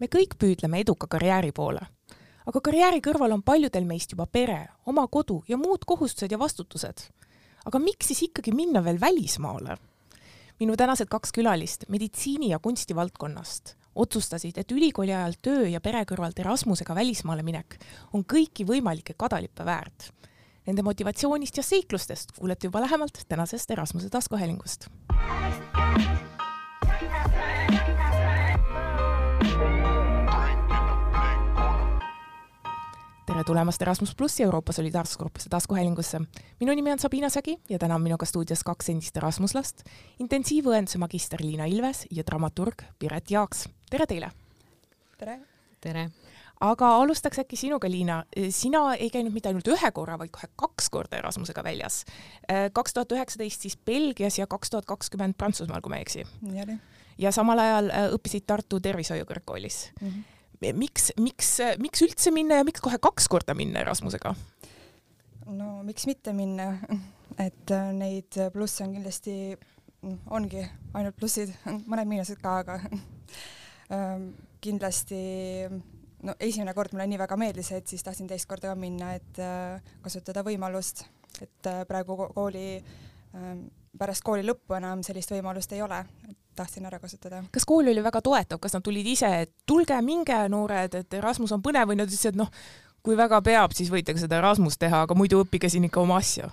me kõik püüdleme eduka karjääri poole. aga karjääri kõrval on paljudel meist juba pere, oma kodu ja muud kohustused ja vastutused. aga miks siis ikkagi minna veel välismaale? minu tänased kaks külalist meditsiini ja kunsti valdkonnast otsustasid, et ülikooli ajal töö ja pere kõrvalt Erasmusega välismaale minek on kõiki võimalikke kadalippe väärt. Nende motivatsioonist ja seiklustest kuulete juba lähemalt tänasest Erasmuse taskuhäälingust. Tere tulemast Erasmus plussi Euroopa Solidaarsuskorpuse taskuhäälingusse. minu nimi on Sabina Sägi ja täna on minuga stuudios kaks endist Erasmuslast, intensiivõenduse magister Liina Ilves ja dramaturg Piret Jaaks. tere teile! tere! tere! aga alustaks äkki sinuga, Liina. sina ei käinud mitte ainult ühe korra, vaid kohe kaks korda Erasmusega väljas. kaks tuhat üheksateist siis Belgias ja kaks tuhat kakskümmend Prantsusmaal, kui ma ei eksi. ja samal ajal õppisid Tartu Tervishoiu Kõrgkoolis mm. -hmm miks, miks, miks üldse minna ja miks kohe kaks korda minna Erasmusega? no miks mitte minna, et äh, neid plusse on kindlasti, ongi ainult plussid, mõned miinused ka, aga ähm, kindlasti no esimene kord mulle nii väga meeldis, et siis tahtsin teist korda ka minna, et äh, kasutada võimalust, et äh, praegu kooli, ähm, pärast kooli lõppu enam sellist võimalust ei ole, et tahtsin ära kasutada. kas kool oli väga toetav, kas nad tulid ise, et tulge, minge, noored, et Erasmus on põnev? või nad ütlesid, et noh, kui väga peab, siis võite ka seda Erasmust teha, aga muidu õppige siin ikka oma asju?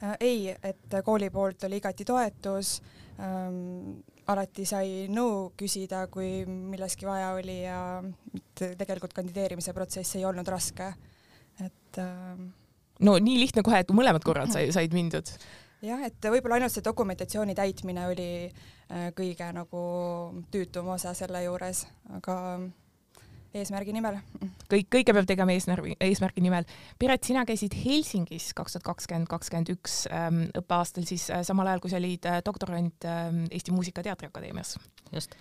Äh, ei, et kooli poolt oli igati toetus. Ähm,, alati sai nõu küsida, kui milleski vaja oli ja tegelikult kandideerimise protsess ei olnud raske, et ähm, no nii lihtne kohe, et mõlemad korrad sai, said mindud jah, et võib-olla ainult see dokumentatsiooni täitmine oli äh, kõige nagu tüütum osa selle juures, aga eesmärgi nimel. kõik, kõike peab tegema eesmärgi, eesmärgi nimel. Piret, sina käisid Helsingis kaks tuhat kakskümmend, kakskümmend üks ähm, õppeaastal siis äh, samal ajal, kui sa olid äh, doktorant ähm, Eesti Muusika- ja Teatriakadeemias. just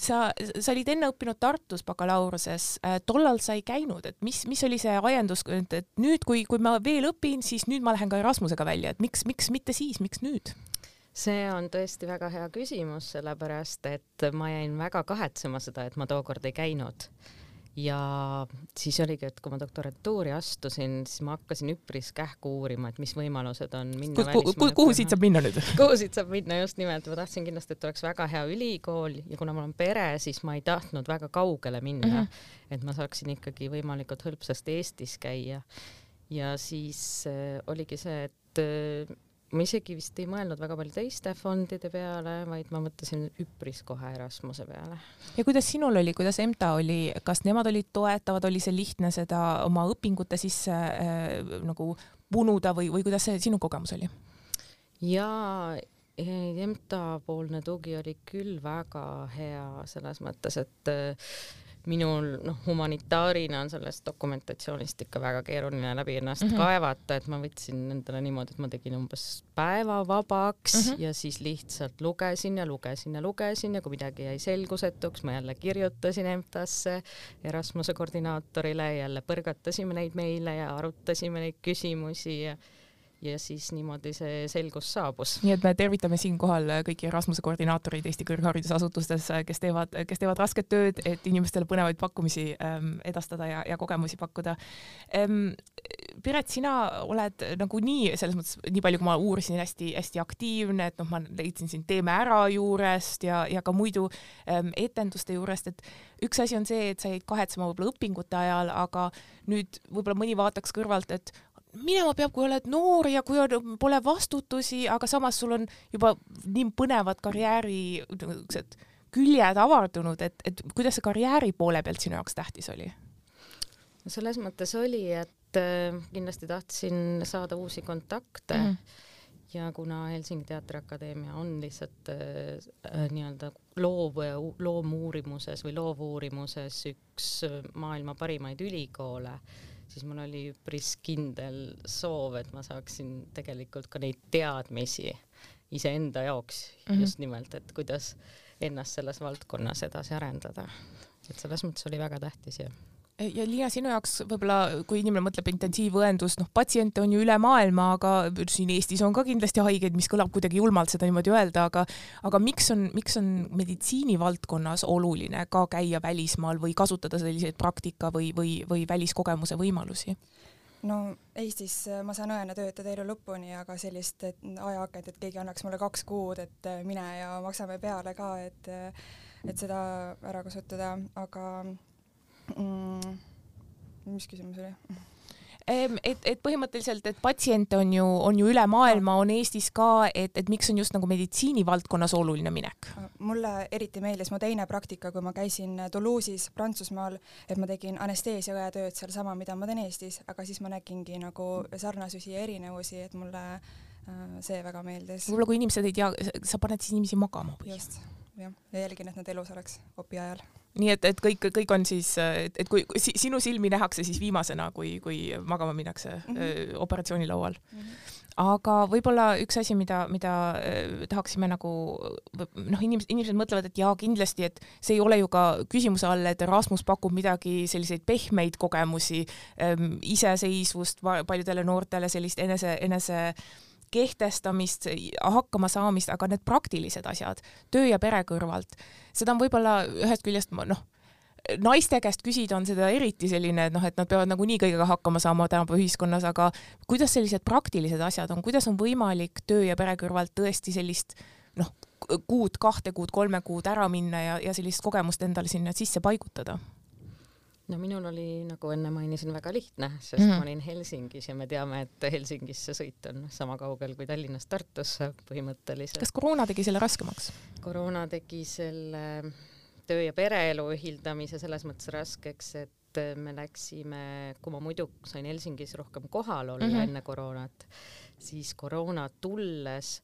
sa, sa olid enne õppinud Tartus bakalaureuse, äh, tollal sa ei käinud, et mis, mis oli see ajendus, et nüüd, kui, kui ma veel õpin, siis nüüd ma lähen ka Erasmusega välja, et miks, miks mitte siis, miks nüüd? see on tõesti väga hea küsimus, sellepärast et ma jäin väga kahetsema seda, et ma tookord ei käinud ja siis oligi, et kui ma doktorantuuri astusin, siis ma hakkasin üpris kähku uurima, et mis võimalused on minna kuhu, kuhu, kuhu siit saab minna nüüd kuhu siit saab minna, just nimelt, ma tahtsin kindlasti, et oleks väga hea ülikool ja kuna mul on pere, siis ma ei tahtnud väga kaugele minna mm, -hmm. et ma saaksin ikkagi võimalikult hõlpsasti Eestis käia. ja siis äh, oligi see, et äh, ma isegi vist ei mõelnud väga palju teiste fondide peale, vaid ma mõtlesin üpris kohe Erasmuse peale. ja kuidas sinul oli, kuidas EMTA oli, kas nemad olid toetavad, oli see lihtne seda oma õpingute sisse äh, nagu punuda või, või kuidas see sinu kogemus oli? jaa, EMTA poolne tugi oli küll väga hea selles mõttes, et äh, minul noh, humanitaarina on sellest dokumentatsioonist ikka väga keeruline läbi ennast mm -hmm. kaevata, et ma võtsin endale niimoodi, et ma tegin umbes päeva vabaks mm -hmm. ja siis lihtsalt lugesin ja lugesin ja lugesin ja kui midagi jäi selgusetuks, ma jälle kirjutasin EMTA-sse Erasmuse koordinaatorile, jälle põrgatasime neid meile ja arutasime neid küsimusi ja ja siis niimoodi see selgus saabus. nii et me tervitame siinkohal kõiki Erasmuse koordinaatoreid Eesti kõrgharidusasutustes, kes teevad, kes teevad rasket tööd, et inimestele põnevaid pakkumisi ähm, edastada ja, ja kogemusi pakkuda ähm,. Piret, sina oled nagunii selles mõttes, nii palju kui ma uurisin, hästi-hästi aktiivne, et noh, ma leidsin sind Teeme Ära juurest ja, ja ka muidu ähm, etenduste juurest, et üks asi on see, et sa jäid kahetsema võib-olla õpingute ajal, aga nüüd võib-olla mõni vaataks kõrvalt, et minema peab, kui oled noor ja kui on, pole vastutusi, aga samas sul on juba nii põnevad karjääri niisugused küljed avardunud, et, et kuidas see karjääri poole pealt sinu jaoks tähtis oli? no selles mõttes oli, et äh, kindlasti tahtsin saada uusi kontakte mm -hmm. ja kuna Helsingi Teatriakadeemia on lihtsalt äh, äh nii-öelda loov, loomuurimuses või loovuurimuses üks maailma parimaid ülikoole, siis mul oli üpris kindel soov, et ma saaksin tegelikult ka neid teadmisi iseenda jaoks mm -hmm. just nimelt, et kuidas ennast selles valdkonnas edasi arendada. et selles mõttes oli väga tähtis ja ja Liina, sinu jaoks võib-olla, kui inimene mõtleb intensiivõendus, noh, patsiente on ju üle maailma, aga siin Eestis on ka kindlasti haigeid, mis kõlab kuidagi julmalt seda niimoodi öelda, aga aga miks on, miks on meditsiinivaldkonnas oluline ka käia välismaal või kasutada selliseid praktika või, või, või väliskogemuse võimalusi? no Eestis äh, ma saan õena töötada elu lõpuni, aga sellist ajaakent, et keegi annaks mulle kaks kuud, et äh, mine ja maksame peale ka, et äh, et seda ära kasutada, aga mm, mis küsimus oli? et, et põhimõtteliselt, et patsiente on ju, on ju üle maailma, on Eestis ka, et, et miks on just nagu meditsiinivaldkonnas oluline minek? mulle eriti meeldis mu teine praktika, kui ma käisin Toulouse'is Prantsusmaal, et ma tegin anesteesiaõe tööd sealsama, mida ma teen Eestis, aga siis ma nägingi nagu sarnasusi ja erinevusi, et mulle äh, see väga meeldis. võib-olla kui inimesed ei tea, sa paned siis inimesi magama või? just, jah, ja jälgin, et nad elus oleks opi ajal nii et, et kõik, kõik on siis, et, et kui sinu silmi nähakse siis viimasena, kui, kui magama minnakse mm -hmm. operatsioonilaual mm. -hmm aga võib-olla üks asi, mida, mida tahaksime nagu noh, inimesed, inimesed mõtlevad, et jaa, kindlasti, et see ei ole ju ka küsimuse all, et Erasmus pakub midagi selliseid pehmeid kogemusi ähm,, iseseisvust paljudele noortele, sellist enese, enese kehtestamist, hakkama saamist, aga need praktilised asjad töö ja pere kõrvalt, seda on võib-olla ühest küljest noh, naiste käest küsida on seda eriti selline, et noh, et nad peavad nagunii kõigega hakkama saama tänapäeva ühiskonnas, aga kuidas sellised praktilised asjad on, kuidas on võimalik töö ja pere kõrvalt tõesti sellist noh, kuud, kahte kuud, kolme kuud ära minna ja, ja sellist kogemust endale sinna sisse paigutada? No minul oli, nagu enne mainisin, väga lihtne, sest mm ma olin Helsingis ja me teame, et Helsingisse sõit on sama kaugel kui Tallinnast Tartusse põhimõtteliselt. kas koroona tegi selle raskemaks? koroona tegi selle töö ja pereelu ühildamise selles mõttes raskeks, et me läksime, kui ma muidu sain Helsingis rohkem kohal olla mm -hmm. enne koroonat, siis koroona tulles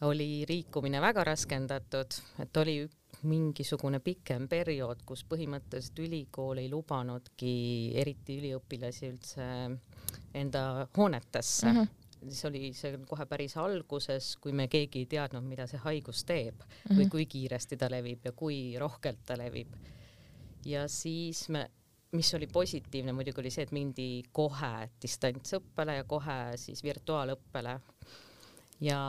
oli liikumine väga raskendatud, et oli mingisugune pikem periood, kus põhimõtteliselt ülikool ei lubanudki eriti üliõpilasi üldse enda hoonetesse mm. -hmm siis oli see kohe päris alguses, kui me keegi ei teadnud, mida see haigus teeb mm -hmm. või kui kiiresti ta levib ja kui rohkelt ta levib. ja siis me, mis oli positiivne muidugi oli see, et mindi kohe distantsõppele ja kohe siis virtuaalõppele ja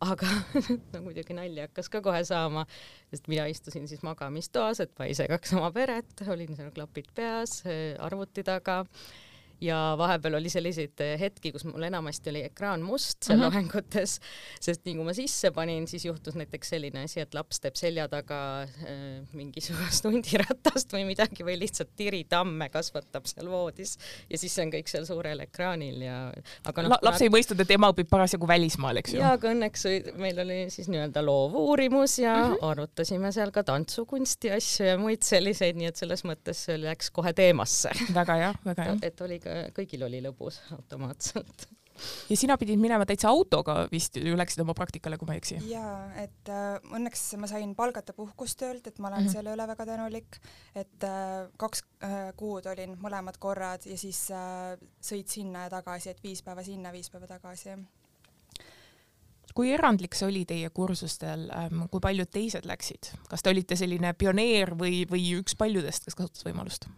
aga no muidugi nalja hakkas ka kohe saama, sest mina istusin siis magamistoas, et ma ei segaks oma peret, olin seal klapid peas arvuti taga ja vahepeal oli selliseid eh, hetki, kus mul enamasti oli ekraan must seal mm -hmm. loengutes, sest nii kui ma sisse panin, siis juhtus näiteks selline asi, et laps teeb selja taga äh, mingisugust hundiratast või midagi või lihtsalt tiritamme kasvatab seal voodis ja siis see on kõik seal suurel ekraanil ja aga noh La, laps ei mõistnud, et ema õpib parasjagu välismaal, eks ju? jaa, aga õnneks meil oli siis nii-öelda loovuurimus ja mm -hmm. arutasime seal ka tantsukunsti asju ja muid selliseid, nii et selles mõttes läks kohe teemasse. väga hea, väga hea. et oli kõigil oli lõbus automaatselt ja sina pidid minema täitsa autoga vist ju läksid oma praktikale, kui ma ei eksi? jaa, et äh, õnneks ma sain palgata puhkust töölt, et ma olen mm -hmm. selle üle väga tänulik, et äh, kaks äh, kuud olin mõlemad korrad ja siis äh, sõit sinna ja tagasi, et viis päeva sinna, viis päeva tagasi. kui erandlik see oli teie kursustel ähm,, kui paljud teised läksid, kas te olite selline pioneer või, või üks paljudest, kes kasutas võimalust?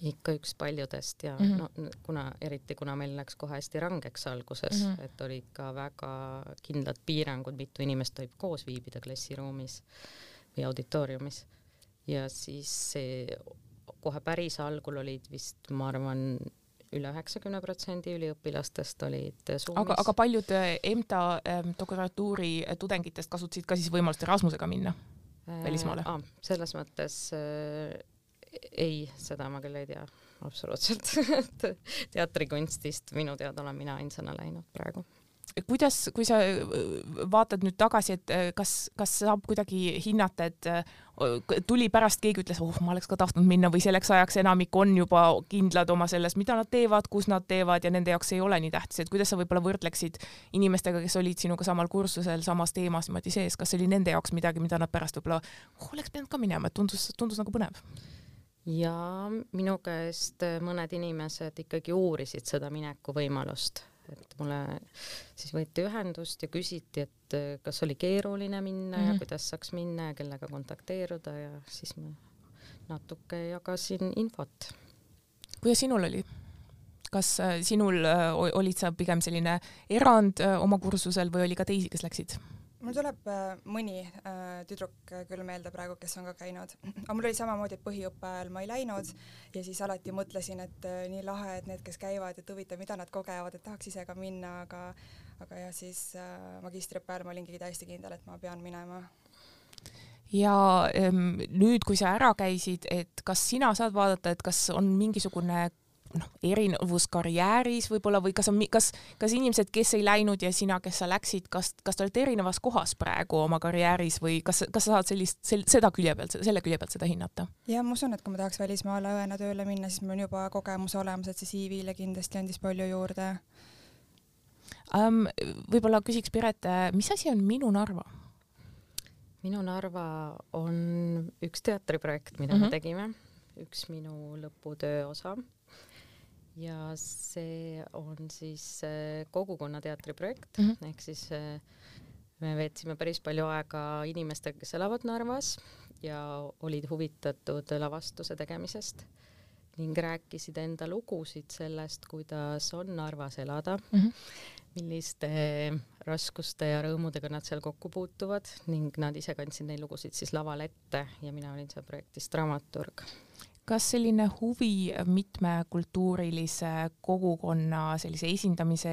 Ikka üks paljudest ja mm -hmm. no kuna eriti kuna meil läks kohe hästi rangeks alguses mm, -hmm. et olid ka väga kindlad piirangud, mitu inimest tohib koos viibida klassiruumis või auditooriumis ja siis see kohe päris algul olid vist, ma arvan, üle üheksakümne protsendi üliõpilastest olid Zoomis. aga, aga paljud äh, EMTA ähm, doktorantuuri tudengitest kasutasid ka siis võimalust Erasmusega minna äh, välismaale äh,? selles mõttes äh, ei, seda ma küll ei tea absoluutselt. Et teatrikunstist minu teada olen mina ainsana läinud praegu. Kuidas, kui sa äh, vaatad nüüd tagasi, et äh, kas, kas saab kuidagi hinnata, et äh, tuli pärast keegi ütles, oh, ma oleks ka tahtnud minna või selleks ajaks enamik on juba kindlad oma selles, mida nad teevad, kus nad teevad ja nende jaoks ei ole nii tähtis, et kuidas sa võib-olla võrdleksid inimestega, kes olid sinuga samal kursusel samas teemas niimoodi sees, kas see oli nende jaoks midagi, mida nad pärast võib-olla oh, oleks pidanud ka minema, et tundus, tundus nagu põnev? Ja minu käest mõned inimesed ikkagi uurisid seda minekuvõimalust, et mulle siis võeti ühendust ja küsiti, et kas oli keeruline minna mm -hmm. ja mhm. kuidas saaks minna ja kellega kontakteeruda ja siis ma natuke jagasin infot kuidas sinul oli? kas äh, sinul äh, olid sa pigem selline erand äh, oma kursusel või oli ka teisi, kes läksid? Mul tuleb mõni tüdruk küll meelde praegu, kes on ka käinud, aga mul oli samamoodi, et põhiõppe ajal ma ei läinud ja siis alati mõtlesin, et nii lahe, et need, kes käivad, et huvitav, mida nad kogevad, et tahaks ise ka minna, aga aga jah, siis magistriõppe ajal ma olingi täiesti kindel, et ma pean minema. Ja ähm, nüüd, kui sa ära käisid, et kas sina saad vaadata, et kas on mingisugune noh, erinevus karjääris võib-olla või kas on, kas, kas inimesed, kes ei läinud ja sina, kes sa läksid, kas, kas te olete erinevas kohas praegu oma karjääris või kas, kas sa saad sellist sel,, seda külje pealt, selle külje pealt seda hinnata? ja ma usun, et kui ma tahaks välismaale õena tööle minna, siis mul on juba kogemus olemas, et see CV-le kindlasti andis palju juurde um,. võib-olla küsiks Piret, mis asi on Minu Narva? minu Narva on üks teatriprojekt, mida mm -hmm. me mhm. tegime, üks minu lõputöö osa ja see on siis äh, kogukonnateatri projekt mm -hmm. ehk siis äh, me veetsime päris palju aega inimestega, kes elavad Narvas ja olid huvitatud lavastuse tegemisest ning rääkisid enda lugusid sellest, kuidas on Narvas elada mm, -hmm. milliste raskuste ja rõõmudega nad seal kokku puutuvad ning nad ise kandsid neid lugusid siis lavale ette ja mina olin seal projektis dramaturg kas selline huvi mitmekultuurilise kogukonna sellise esindamise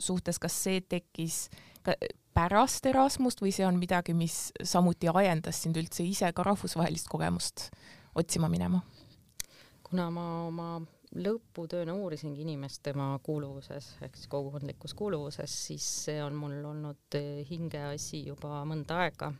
suhtes, kas see tekkis ka pärast Erasmust või see on midagi, mis samuti ajendas sind üldse ise ka rahvusvahelist kogemust otsima minema? kuna ma oma lõputööna uurisingi inimest tema kuuluvuses ehk siis kogukondlikus kuuluvuses, siis see on mul olnud hingeasi juba mõnda aega.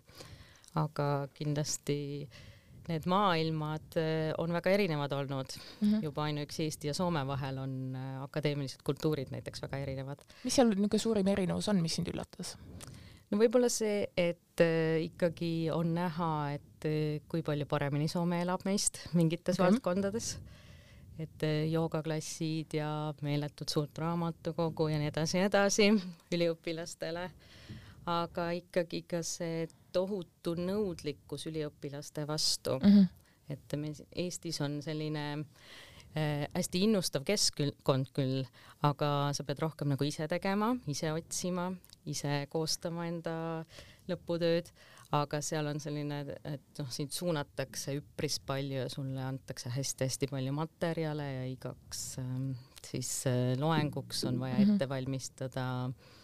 aga kindlasti äh, need maailmad äh, on väga erinevad olnud mm, -hmm. juba ainuüksi Eesti ja Soome vahel on äh, akadeemilised kultuurid näiteks väga erinevad. mis seal niisugune suurim erinevus on, mis sind üllatas? no võib-olla see, et äh, ikkagi on näha, et kui palju paremini Soome elab meist mingites okay. valdkondades, et joogaklassid ja meeletult suurt raamatukogu ja nii edasi ja nii edasi üliõpilastele, aga ikkagi ka see tohutu nõudlikkus üliõpilaste vastu mm. -hmm. et me Eestis on selline äh, hästi innustav keskkond küll, aga sa pead rohkem nagu ise tegema, ise otsima, ise koostama enda lõputööd, aga seal on selline, et noh, sind suunatakse üpris palju ja sulle antakse hästi-hästi palju materjale ja igaks äh, siis äh, loenguks on vaja mhm. ette valmistada äh,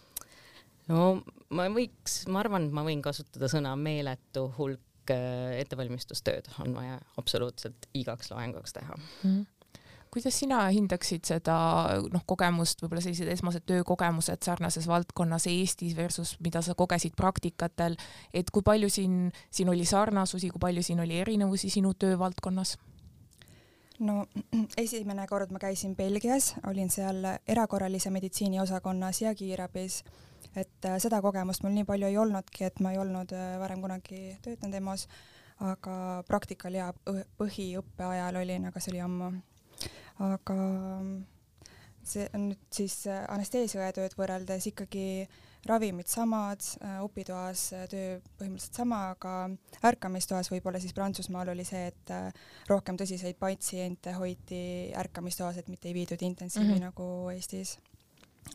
no ma võiks, ma arvan, et ma võin kasutada sõna meeletu hulk äh, ettevalmistustööd on vaja absoluutselt igaks loenguks teha mm. -hmm kuidas sina hindaksid seda noh, kogemust, võib-olla sellised esmased töökogemused sarnases valdkonnas Eestis versus mida sa kogesid praktikatel, et kui palju siin, siin oli sarnasusi, kui palju siin oli erinevusi sinu töövaldkonnas? No esimene kord ma käisin Belgias, olin seal erakorralise meditsiini osakonnas ja kiirabis et äh, seda kogemust mul nii palju ei olnudki, et ma ei olnud äh, varem kunagi töötanud EMO-s, aga praktikal ja põhiõppe ajal olin, aga see oli ammu. aga see on nüüd siis äh, anesteesiaõetööd võrreldes ikkagi ravimid samad, opitoas töö põhimõtteliselt sama, aga ärkamistoas võib-olla siis Prantsusmaal oli see, et rohkem tõsiseid patsiente hoiti ärkamistoas, et mitte ei viidud intensiivi mm -hmm. nagu Eestis.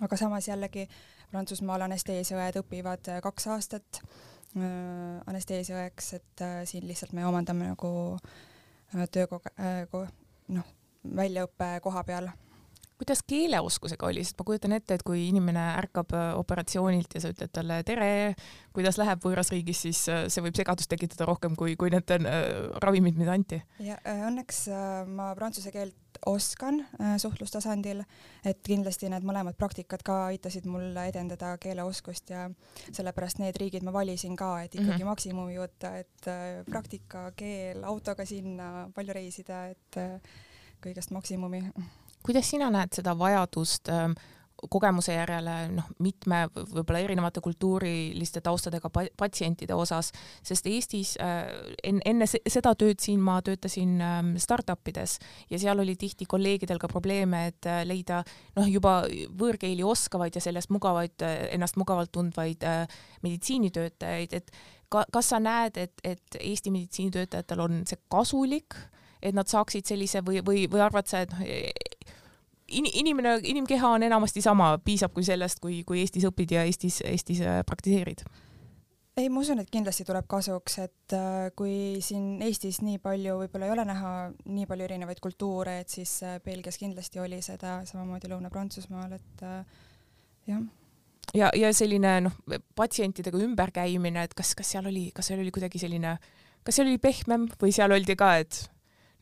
aga samas jällegi Prantsusmaal anesteesiaõed õpivad äh, kaks aastat äh, anesteesiaõeks, et äh, siin lihtsalt me omandame nagu töökoge-, noh, väljaõppe koha peal kuidas keeleoskusega oli, sest ma kujutan ette, et kui inimene ärkab operatsioonilt ja sa ütled talle tere, kuidas läheb võõras riigis, siis see võib segadust tekitada rohkem kui, kui need ravimid, mida anti. ja õnneks ma prantsuse keelt oskan äh, suhtlustasandil, et kindlasti need mõlemad praktikad ka aitasid mul edendada keeleoskust ja sellepärast need riigid ma valisin ka, et ikkagi mm -hmm. maksimumi võtta, et äh, praktika, keel, autoga sinna, palju reisida, et äh, kõigest maksimumi. Kuidas sina näed seda vajadust äh, kogemuse järele noh, mitme võib-olla erinevate kultuuriliste taustadega patsientide osas, sest Eestis äh, enne, seda tööd siin ma töötasin äh, startup ides ja seal oli tihti kolleegidel ka probleeme, et äh, leida noh, juba võõrkeeli oskavaid ja sellest mugavaid, äh, ennast mugavalt tundvaid meditsiinitöötajaid, et ka, kas sa näed, et, et Eesti meditsiinitöötajatel on see kasulik et nad saaksid sellise või, või, või arvad sa, et noh, in, inimene, inimkeha on enamasti sama, piisab kui sellest, kui, kui Eestis õpid ja Eestis, Eestis äh, praktiseerid? ei, ma usun, et kindlasti tuleb kasuks, et äh, kui siin Eestis nii palju võib-olla ei ole näha nii palju erinevaid kultuure, et siis äh, Belgias kindlasti oli seda, samamoodi Lõuna-Prantsusmaal, et jah ja, ja selline noh, patsientidega ümberkäimine, et kas, kas seal oli, kas seal oli kuidagi selline, kas seal oli pehmem või seal oldi ka, et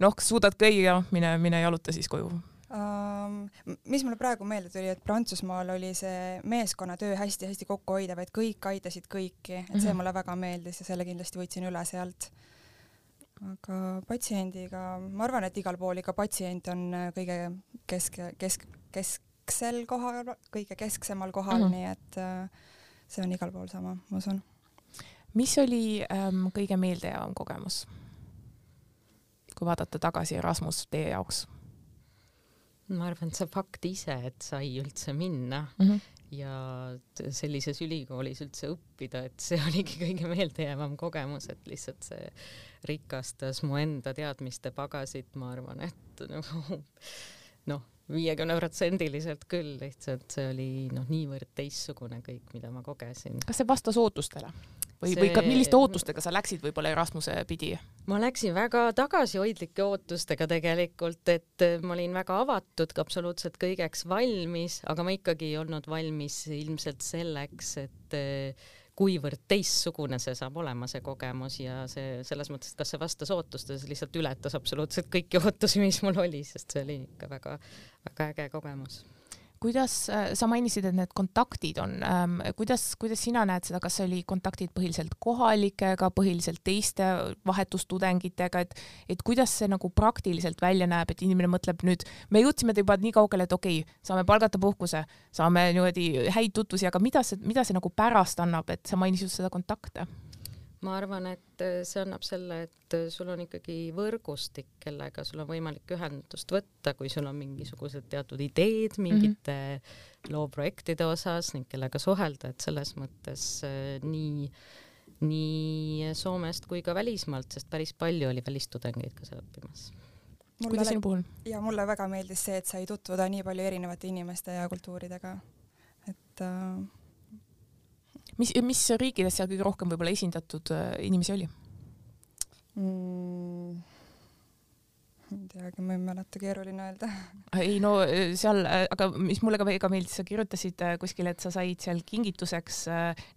noh, suudad kõigiga, mine, mine jaluta siis koju um,? mis mulle praegu meelde tuli, et Prantsusmaal oli see meeskonnatöö hästi-hästi kokkuhoidev, et kõik aitasid kõiki, et see mm -hmm. mulle väga meeldis ja selle kindlasti võtsin üle sealt. aga patsiendiga, ma arvan, et igal pool ikka patsient on kõige kesk, kesk, kesksel kohal, kõige kesksemal kohal mm, -hmm. nii et äh, see on igal pool sama, ma usun. mis oli ähm, kõige meeldejäävam kogemus, kui vaadata tagasi Erasmus teie jaoks? Ma arvan, et see fakt ise, et sai üldse minna mm -hmm. ja sellises ülikoolis üldse õppida, et see oligi kõige meeldejäävam kogemus, et lihtsalt see rikastas mu enda teadmiste pagasit, ma arvan, et nagu noh, viiekümneprotsendiliselt küll, lihtsalt see oli noh, niivõrd teistsugune kõik, mida ma kogesin. kas see vastas ootustele? Või see..., või ka milliste ootustega sa läksid võib-olla Erasmuse pidi? ma läksin väga tagasihoidlike ootustega tegelikult, et ma olin väga avatud, absoluutselt kõigeks valmis, aga ma ikkagi ei olnud valmis ilmselt selleks, et kuivõrd teistsugune see saab olema, see kogemus ja see selles mõttes, et kas see vastas ootustele, see lihtsalt ületas absoluutselt kõiki ootusi, mis mul oli, sest see oli ikka väga-väga äge kogemus kuidas äh, sa mainisid, et need kontaktid on, ähm, kuidas, kuidas sina näed seda, kas see oli kontaktid põhiliselt kohalikega, põhiliselt teiste vahetustudengitega, et, et kuidas see nagu praktiliselt välja näeb, et inimene mõtleb nüüd, me jõudsime juba nii kaugele, et okei okay,, saame palgata puhkuse, saame niimoodi häid tutvusi, aga mida see, mida see nagu pärast annab, et sa mainisid seda kontakte ma arvan, et äh, see annab selle, et äh, sul on ikkagi võrgustik, kellega sul on võimalik ühendust võtta, kui sul on mingisugused teatud ideed mingite mm -hmm. looprojektide osas ning kellega suhelda, et selles mõttes äh, nii nii Soomest kui ka välismaalt, sest päris palju oli välistudengeid ka seal õppimas. kuidas sinu puhul? ja mulle väga meeldis see, et sai tutvuda nii palju erinevate inimeste ja kultuuridega, et äh, mis, mis riikides seal kõige rohkem võib-olla esindatud äh, inimesi oli mm.? ei teagi, ma ei mäleta, keeruline öelda. ei no äh, seal, äh, aga mis mulle ka väga meeldis, sa kirjutasid kuskil, et sa said seal kingituseks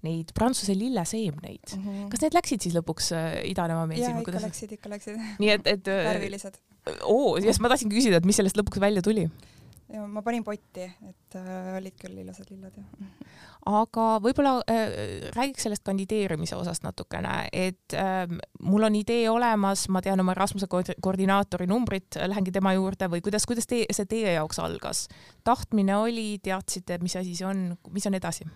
neid prantsuse lilleseemneid mm. -hmm. kas need läksid siis lõpuks idanema meil siin? jaa, ikka läksid, ikka läksid. nii et, et värvilised. oo, just ma tahtsingi küsida, et mis sellest lõpuks välja tuli? Ja ma panin potti, et äh, olid küll ilusad lilled ja. aga võib-olla äh, räägiks sellest kandideerimise osast natukene, et äh, mul on idee olemas, ma tean oma Erasmuse koordinaatori numbrit, lähengi tema juurde või kuidas, kuidas te, see teie jaoks algas? tahtmine oli, teadsite, mis asi see on, mis on edasi?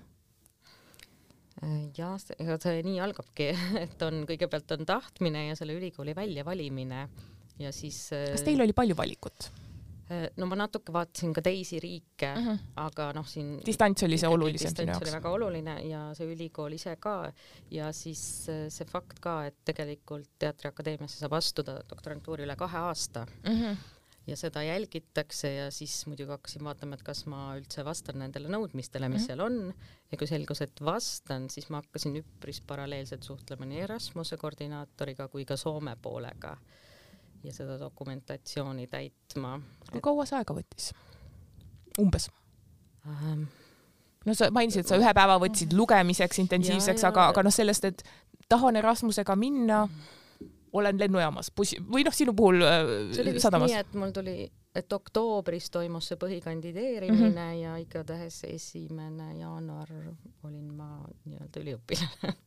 Äh, jah, see nii algabki, et on, kõigepealt on tahtmine ja selle ülikooli väljavalimine ja siis. kas teil oli palju valikut? Äh, no ma natuke vaatasin ka teisi riike mm, -hmm. aga noh, siin distants oli see olulisem sinu jaoks? väga oluline ja see ülikool ise ka ja siis äh, see fakt ka, et tegelikult Teatriakadeemiasse saab astuda doktorantuuri üle kahe aasta mm. -hmm ja seda jälgitakse ja siis muidugi hakkasin vaatama, et kas ma üldse vastan nendele nõudmistele, mis mm -hmm. seal on ja kui selgus, et vastan, siis ma hakkasin üpris paralleelselt suhtlema nii Erasmuse koordinaatoriga kui ka Soome poolega mm ja seda dokumentatsiooni täitma. kaua see aega võttis? umbes ähm.? no sa mainisid, et sa ühe päeva võtsid lugemiseks intensiivseks, aga, aga noh, sellest, et tahan Erasmusega minna, olen lennujaamas, bussi või noh, sinu puhul äh, see oli vist sadamas. nii, et mul tuli, et oktoobris toimus see põhikandideerimine mm -hmm. ja igatahes esimene jaanuar olin ma nii-öelda üliõpilane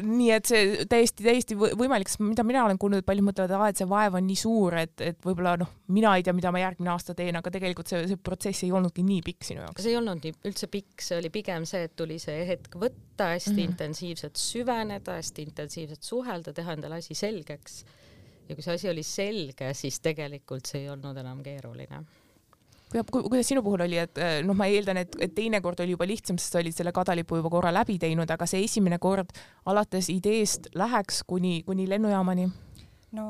nii et see täiesti, täiesti võimalik, sest mida mina olen kuulnud, paljud mõtlevad, et see vaev on nii suur, et, et võib-olla noh, mina ei tea, mida ma järgmine aasta teen, aga tegelikult see, see protsess ei olnudki nii pikk sinu jaoks. see ei olnud nii üldse pikk, see oli pigem see, et tuli see hetk võtta, hästi mm -hmm. intensiivselt süveneda, hästi intensiivselt suhelda, teha endale asi selgeks. ja kui see asi oli selge, siis tegelikult see ei olnud enam keeruline kuidas sinu puhul oli, et eh, noh, ma eeldan, et, et teine kord oli juba lihtsam, sest sa olid selle kadalipu juba korra läbi teinud, aga see esimene kord alates ideest läheks kuni, kuni lennujaamani? no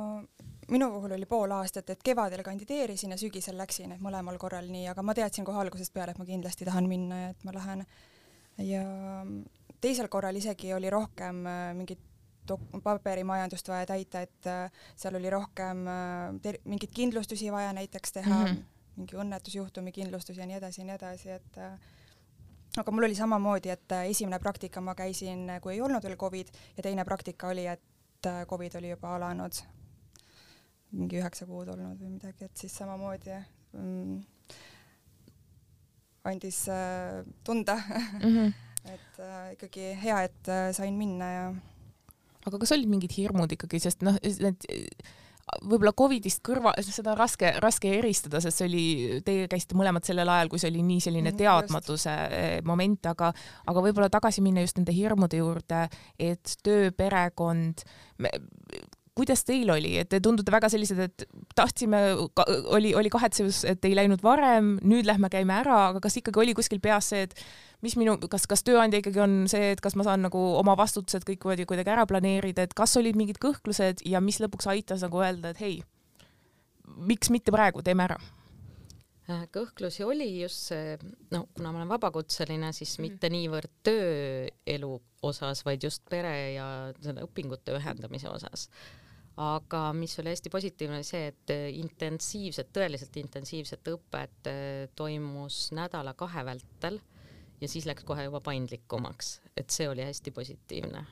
minu puhul oli pool aastat, et kevadel kandideerisin ja sügisel läksin, et mõlemal korral nii, aga ma teadsin kohe algusest peale, et ma kindlasti tahan minna ja et ma lähen. ja teisel korral isegi oli rohkem äh, mingit paberimajandust vaja täita, et äh, seal oli rohkem mingeid kindlustusi vaja näiteks teha mm, -hmm. Mingi õnnetusjuhtumi kindlustus ja nii edasi ja nii edasi, et aga mul oli samamoodi, et esimene praktika ma käisin, kui ei olnud veel Covid ja teine praktika oli, et Covid oli juba alanud mingi üheksa kuud olnud või midagi, et siis samamoodi mm, andis äh, tunda mm, -hmm. et äh, ikkagi hea, et äh, sain minna ja. aga kas olid mingid hirmud ikkagi, sest noh, need võib-olla Covidist kõrva, seda on raske, raske eristada, sest see oli, teie käisite mõlemad sellel ajal, kui see oli nii selline mhm, teadmatuse just. Eh, moment, aga, aga võib-olla tagasi minna just nende hirmude juurde, et töö, perekond, kuidas teil oli, et te tundute väga sellised, et tahtsime, oli, oli kahetsus, et ei läinud varem, nüüd lähme käime ära, aga kas ikkagi oli kuskil peas see, et mis minu, kas, kas tööandja ikkagi on see, et kas ma saan nagu oma vastutused kõik kuidagi ära planeerida, et kas olid mingid kõhklused ja mis lõpuks aitas nagu öelda, et hei, miks mitte praegu, teeme ära Äh, kõhklusi oli just see, no kuna ma olen vabakutseline, siis mm. mitte niivõrd tööelu osas, vaid just pere ja selle õpingute ühendamise osas. Aga mis oli hästi positiivne, oli see, et intensiivset, tõeliselt intensiivset õpet äh, toimus nädala-kahe vältel ja siis läks kohe juba paindlikumaks, et see oli hästi positiivne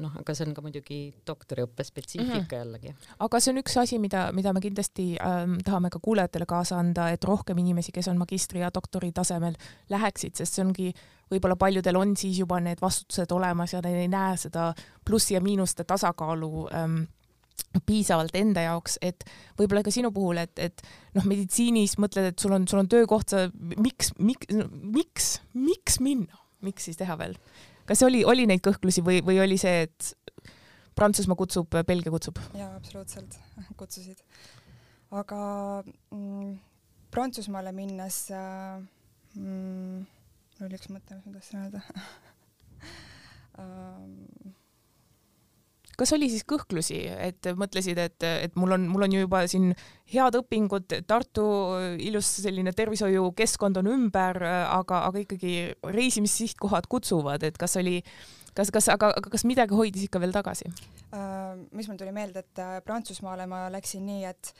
noh, aga see on ka muidugi doktoriõppe spetsiifika mm -hmm. jällegi. aga see on üks asi, mida, mida me kindlasti ähm, tahame ka kuulajatele kaasa anda, et rohkem inimesi, kes on magistri ja doktori tasemel, läheksid, sest see ongi, võib-olla paljudel on siis juba need vastutused olemas ja nad ei näe seda plussi ja miinuste tasakaalu ähm, piisavalt enda jaoks, et võib-olla ka sinu puhul, et, et noh, meditsiinis mõtled, et sul on, sul on töökoht, sa miks, miks, miks, miks minna, miks siis teha veel? Kas oli, oli neid kõhklusi või, või oli see, et Prantsusmaa kutsub, Belgia kutsub? jaa, absoluutselt, kutsusid. aga mm, Prantsusmaale minnes äh, mm, mul oli üks mõte, mis ma tahtsin öelda um, kas oli siis kõhklusi, et mõtlesid, et, et mul on, mul on ju juba siin head õpingud, Tartu ilus selline tervishoiukeskkond on ümber, aga, aga ikkagi reisimissihikohad kutsuvad, et kas oli, kas, kas, aga, aga kas midagi hoidis ikka veel tagasi uh,? mis mul tuli meelde, et äh, Prantsusmaale ma läksin nii, et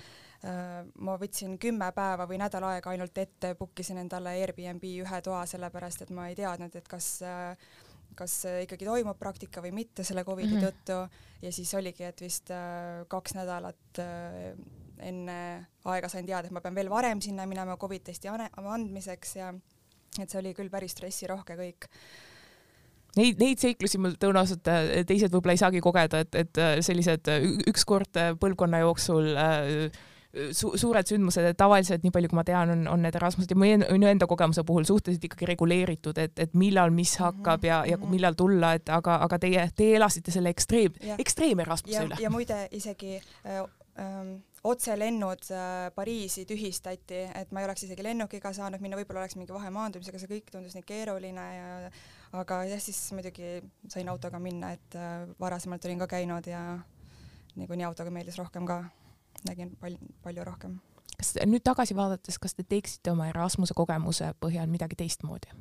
uh, ma võtsin kümme päeva või nädal aega ainult ette, book isin endale Airbnb ühe toa, sellepärast et ma ei teadnud, et kas uh, kas ikkagi toimub praktika või mitte selle Covidi mm -hmm. tõttu ja siis oligi, et vist äh, kaks nädalat äh, enne aega sain teada, et ma pean veel varem sinna minema Covid testi andmiseks ja et see oli küll päris stressirohke kõik Neid, neid seiklusi mul tõenäoliselt äh, teised võib-olla ei saagi kogeda, et, et sellised ükskord põlvkonna jooksul äh, su suured sündmused, et tavaliselt nii palju, kui ma tean, on, on need Erasmused ja minu enda kogemuse puhul suhteliselt ikkagi reguleeritud, et, et millal mis mhm, hakkab ja, ja mhm. millal tulla, et aga, aga teie, teie elasite selle ekstreem, ekstreem Erasmuse üle. ja muide isegi äh, ähm, otselennud äh, Pariisi tühistati, et ma ei oleks isegi lennukiga saanud minna, võib-olla oleks mingi vahemaandumisega, see kõik tundus nii keeruline ja aga jah, siis muidugi sain autoga minna, et äh, varasemalt olin ka käinud ja niikuinii autoga meeldis rohkem ka nägin palju, palju rohkem. kas nüüd tagasi vaadates, kas te teeksite oma Erasmuse kogemuse põhjal midagi teistmoodi?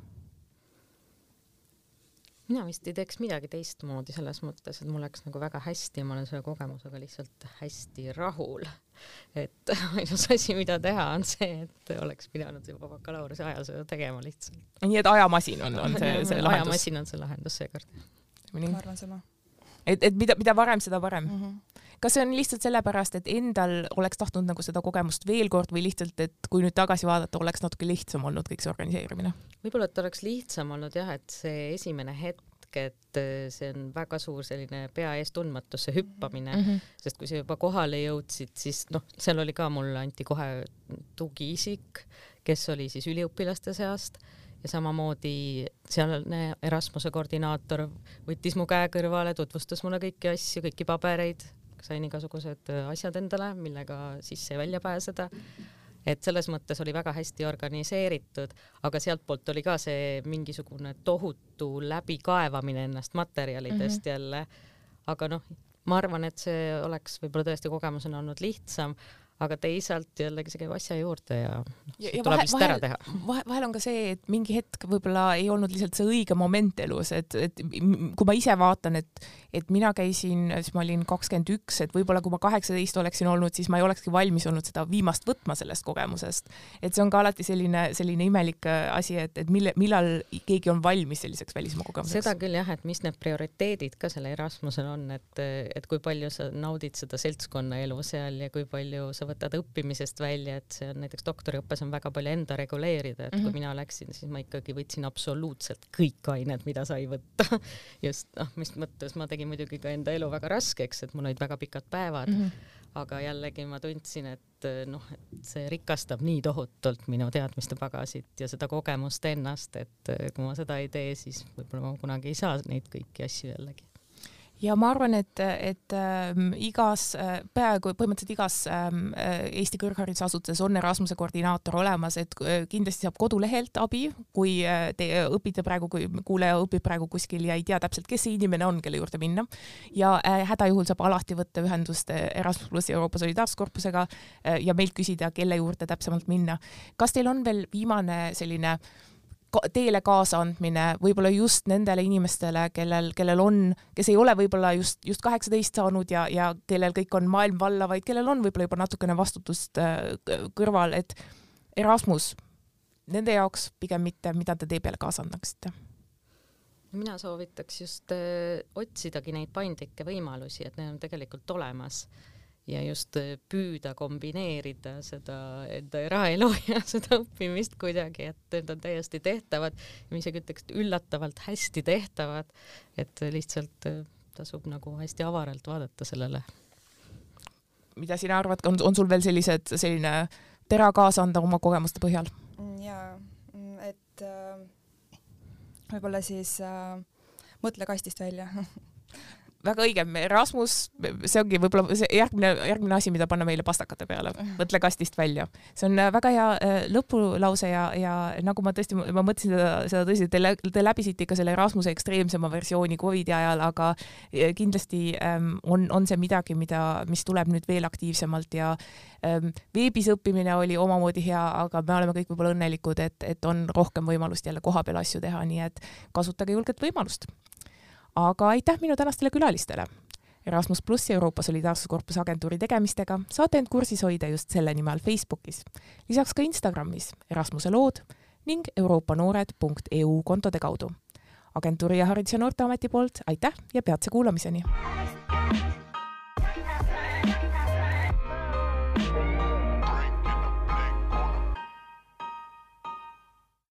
mina vist ei teeks midagi teistmoodi selles mõttes, et mul läks nagu väga hästi ja ma olen selle kogemusega lihtsalt hästi rahul. et ainus asi, mida teha, on see, et oleks pidanud juba bakalaureuse ajal seda tegema lihtsalt. nii et ajamasin on, on see, see lahendus? ajamasin on see lahendus seekord. ma arvan sama. Et, et mida, mida varem, seda parem mm. -hmm kas see on lihtsalt sellepärast, et endal oleks tahtnud nagu seda kogemust veel kord või lihtsalt, et kui nüüd tagasi vaadata, oleks natuke lihtsam olnud kõik see organiseerimine? võib-olla, et oleks lihtsam olnud jah, et see esimene hetk, et äh, see on väga suur selline pea ees tundmatusse hüppamine mm, -hmm. sest kui sa juba kohale jõudsid, siis noh, seal oli ka mul anti kohe tugiisik, kes oli siis üliõpilaste seast ja samamoodi sealne Erasmuse koordinaator võttis mu käe kõrvale, tutvustas mulle kõiki asju, kõiki pabereid, sain igasugused äh, asjad endale, millega sisse ja välja pääseda. et selles mõttes oli väga hästi organiseeritud, aga sealtpoolt oli ka see mingisugune tohutu läbikaevamine ennast materjalidest mm -hmm. jälle. aga noh, ma arvan, et see oleks võib-olla tõesti kogemusena olnud lihtsam aga teisalt jällegi see käib asja juurde ja, ja, ja tuleb lihtsalt ära teha. vahel, vahel on ka see, et mingi hetk võib-olla ei olnud lihtsalt see õige moment elus, et, et kui ma ise vaatan, et, et mina käisin, siis ma olin kakskümmend üks, et võib-olla kui ma kaheksateist oleksin olnud, siis ma ei olekski valmis olnud seda viimast võtma sellest kogemusest. et see on ka alati selline, selline imelik äh, asi, et, et mille, millal keegi on valmis selliseks välismaa kogemuseks. seda küll jah, et mis need prioriteedid ka seal Erasmusel on, et, et kui palju sa naudid seda seltskonnaelu seal ja kui palju sa võtad õppimisest välja, et see on näiteks doktoriõppes on väga palju enda reguleerida, et mm -hmm. kui mhm. mina läksin, siis ma ikkagi võtsin absoluutselt kõik ained, mida sai võtta just noh, mis mõttes ma tegin muidugi ka enda elu väga raskeks, et mul olid väga pikad päevad mm, -hmm. aga jällegi ma tundsin, et noh, et see rikastab nii tohutult minu teadmiste pagasit ja seda kogemust ennast, et kui ma seda ei tee, siis võib-olla ma kunagi ei saa neid kõiki asju jällegi ja ma arvan, et, et äh, igas äh,, peaaegu põhimõtteliselt igas ähm, äh, Eesti kõrgharidusasutuses on Erasmuse koordinaator olemas, et äh, kindlasti saab kodulehelt abi, kui äh, te õpite praegu, kui kuulaja õpib praegu kuskil ja ei tea täpselt, kes see inimene on, kelle juurde minna. ja äh, hädajuhul saab alati võtta ühendust äh, Erasmus plussi Euroopa Solidaarsuskorpusega äh, ja meilt küsida, kelle juurde täpsemalt minna. kas teil on veel viimane selline äh, teele kaasaandmine võib-olla just nendele inimestele, kellel, kellel on, kes ei ole võib-olla just, just kaheksateist saanud ja, ja kellel kõik on maailm valla, vaid kellel on võib-olla juba natukene vastutust äh, kõrval, et Erasmus, nende jaoks pigem mitte, mida te tee peale kaasa annaksite? mina soovitaks just öö, äh, otsidagi neid paindlikke võimalusi, et need on tegelikult olemas ja just äh, püüda kombineerida seda enda eraelu ja seda õppimist kuidagi, et need on täiesti tehtavad, ma isegi ütleks, et üllatavalt hästi tehtavad, et lihtsalt äh, tasub nagu hästi avaralt vaadata sellele. mida sina arvad, on, on sul veel sellised, selline tera kaasa anda oma kogemuste põhjal? Mm, jaa, mm, et äh, võib-olla siis äh, mõtle kastist välja väga õige, Erasmus, see ongi võib-olla see järgmine, järgmine asi, mida panna meile pastakate peale, mõtle kastist välja. see on äh, väga hea äh, lõpulause ja, ja nagu ma tõesti, ma mõtlesin seda, seda tõsiselt, te, te läbisite ikka selle Erasmuse ekstreemsema versiooni Covidi ajal, aga äh, kindlasti ähm, on, on see midagi, mida, mis tuleb nüüd veel aktiivsemalt ja ähm, veebis õppimine oli omamoodi hea, aga me oleme kõik võib-olla õnnelikud, et, et on rohkem võimalust jälle kohapeal asju teha, nii et kasutage julget võimalust aga aitäh minu tänastele külalistele! Erasmus pluss Euroopa Solidaarsuskorpuse agentuuri tegemistega saate end kursis hoida just selle nime all Facebookis, lisaks ka Instagramis Erasmuse lood ning euroopanoored.eu kontode kaudu. agentuuri ja Haridus- ja Noorteameti poolt aitäh ja peatse kuulamiseni!